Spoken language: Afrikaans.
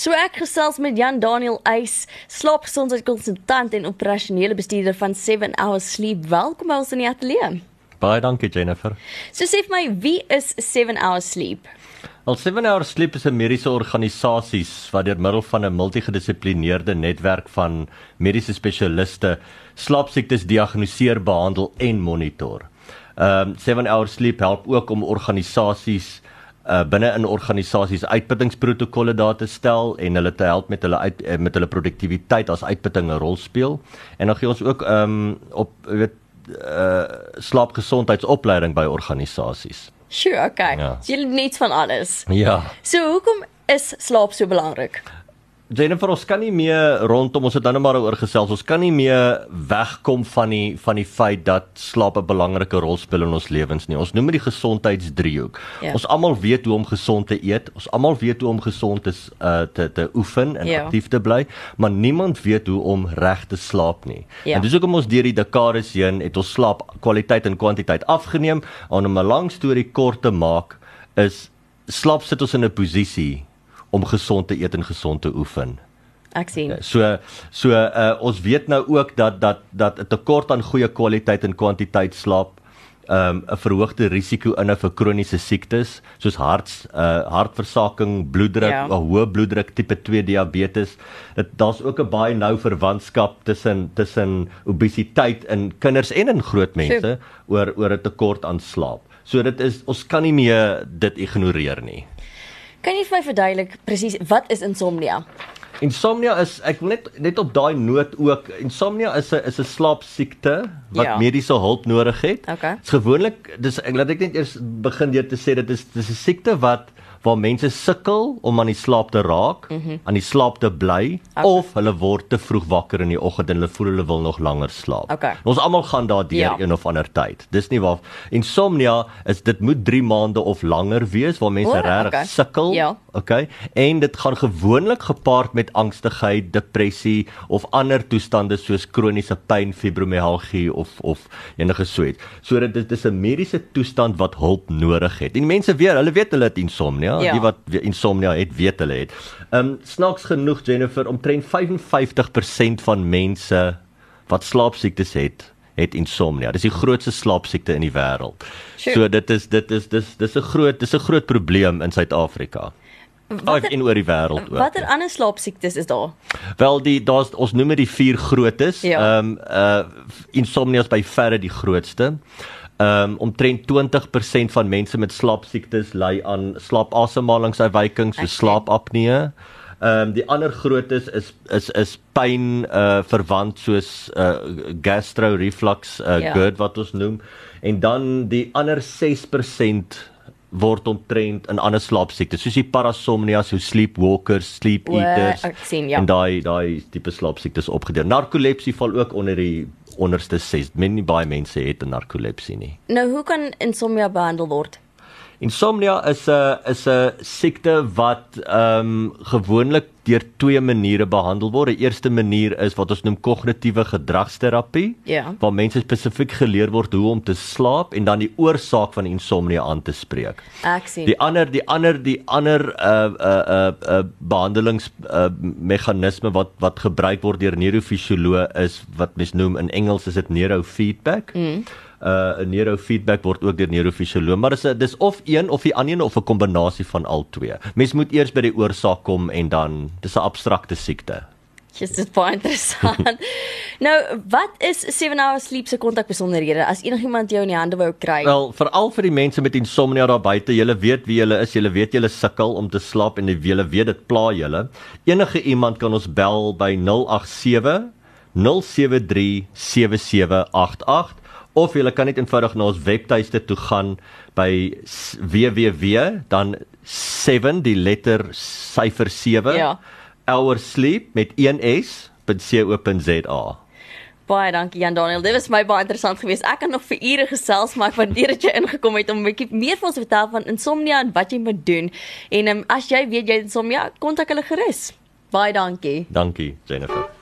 So ek gesels met Jan Daniel Eis, slaapgesondheidskonsultant en operasionele bestuurder van 7 Hours Sleep. Welkom by ons in die ateljee. Baie dankie Jennifer. So sê vir my, wie is 7 Hours Sleep? Al 7 Hours Sleep is 'n mediese organisasie wat deur middel van 'n multigedissiplinêerde netwerk van mediese spesialiste slaapsiektes diagnoseer, behandel en monitor. Ehm um, 7 Hours Sleep help ook om organisasies uh binne in organisasies uitputtingsprotokolle daar te stel en hulle te help met hulle uit eh, met hulle produktiwiteit as uitputting 'n rol speel. En dan gee ons ook ehm um, op weet uh slaapgesondheidsopleiding by organisasies. Sure, okay. Ja. So jy net van alles. Ja. So hoekom is slaap so belangrik? Jennifer, ons kan nie meer rondom ons het nou maar oor gesels. Ons kan nie meer wegkom van die van die feit dat slaap 'n belangrike rol speel in ons lewens nie. Ons noem dit die gesondheidsdriehoek. Ja. Ons almal weet hoe om gesond te eet. Ons almal weet hoe om gesond te uh te te oefen en ja. aktief te bly, maar niemand weet hoe om reg te slaap nie. Ja. En dis hoekom ons deur die dekades heen het ons slaap kwaliteit en kwantiteit afgeneem. En om 'n lang storie kort te maak, is slaap sit ons in 'n posisie om gesond te eet en gesond te oefen. Ek sien. So so uh, ons weet nou ook dat dat dat 'n tekort aan goeie kwaliteit en kwantiteit slaap um, 'n verhoogde risiko in vir kroniese siektes soos hart uh, hartversaking, bloeddruk, ja. hoë bloeddruk, tipe 2 diabetes. Dit daar's ook 'n baie nou verwantskap tussen tussen obesiteit in kinders en in groot mense Sjoe. oor oor 'n tekort aan slaap. So dit is ons kan nie meer dit ignoreer nie. Kan jy vir my verduidelik presies wat is insomnia? Insomnia is ek wil net net op daai noot ook insomnia is 'n is 'n slaapsiekte wat ja. mediese hulp nodig het. Okay. Dit's gewoonlik dis ek laat ek net eers begin deur te sê dit is dis 'n siekte wat waar mense sukkel om aan die slaap te raak, mm -hmm. aan die slaap te bly okay. of hulle word te vroeg wakker in die oggend en hulle voel hulle wil nog langer slaap. Okay. Ons almal gaan daardeur ja. een of ander tyd. Dis nie waar insomnia is dit moet 3 maande of langer wees waar mense oh, regtig okay. sukkel. Ja. Okay. En dit gaan gewoonlik gepaard met angstigheid, depressie of ander toestande soos kroniese pyn, fibromialgie of of enige so iets. So dit is 'n mediese toestand wat hulp nodig het. En mense weet, hulle weet hulle het insomnia ja, ja. die wat insomnia het, weet hulle het. Ehm um, snaaks genoeg Jennifer, omtrent 55% van mense wat slaapsiektes het, het insomnia. Dis die grootste slaapsiekte in die wêreld. Sure. So dit is dit is dis dis 'n groot dis 'n groot probleem in Suid-Afrika. Wat in oor die wêreld ook. Watter ander slaapsiektes is daar? Wel die daar's ons noem dit die vier grootes. Ja. Ehm ja. um, uh insomnia is by verre die grootste. Ehm um, omtrent 20% van mense met slaapsiektes ly aan slaapasemhalingsafwykings, so slaapapnee. Ehm um, die ander grootes is is is pyn uh verwant soos uh gastro reflux uh ja. GERD wat ons noem. En dan die ander 6% word omtrent in ander slaapsiektes soos die parasomnia, so sleepwalkers, sleep eaters. O, sien ja. En daai daai tipe slaapsiektes opgedeel. Narkolepsie val ook onder die onderste 6. Men nie baie mense het narkolepsie nie. Nou hoe kan insomnia behandel word? Insomnia is 'n is 'n siekte wat ehm um, gewoonlik deur twee maniere behandel word. Die eerste manier is wat ons noem kognitiewe gedragsterapie, ja. waar mense spesifiek geleer word hoe om te slaap en dan die oorsaak van insomnia aan te spreek. Ek sien. Die ander die ander die ander uh uh uh, uh behandelings uh, meganisme wat wat gebruik word deur neurofisioloë is wat mens noem in Engels is dit neurofeedback. Mm uh neurofeedback word ook deur neurofisioloog, maar dis dis of een of die ander of 'n kombinasie van al twee. Mens moet eers by die oorsaak kom en dan dis 'n abstrakte siekte. Dis dit baie interessant. nou, wat is 7 hours sleep se kontakbesonderhede as enigiemand jou in die hande wou kry? Wel, veral vir die mense met insomnia daar buite, julle weet wie julle is, julle weet julle sukkel om te slaap en julle weet dit pla julle. Enige iemand kan ons bel by 087 073 7788 of jy kan net eenvoudig na ons webtuiste toe gaan by www dan 7 die letter syfer 7 ja our sleep met 1s.co.za Baie dankie Jan Daniel. Dit was my baie interessant geweest. Ek kan nog vir ure gesels, maar ek waardeer dat jy ingekom het om 'n bietjie meer vir ons te vertel van insomnia en wat jy moet doen. En um, as jy weet jy het insomnia, kontak hulle gerus. Baie dankie. Dankie Jennifer.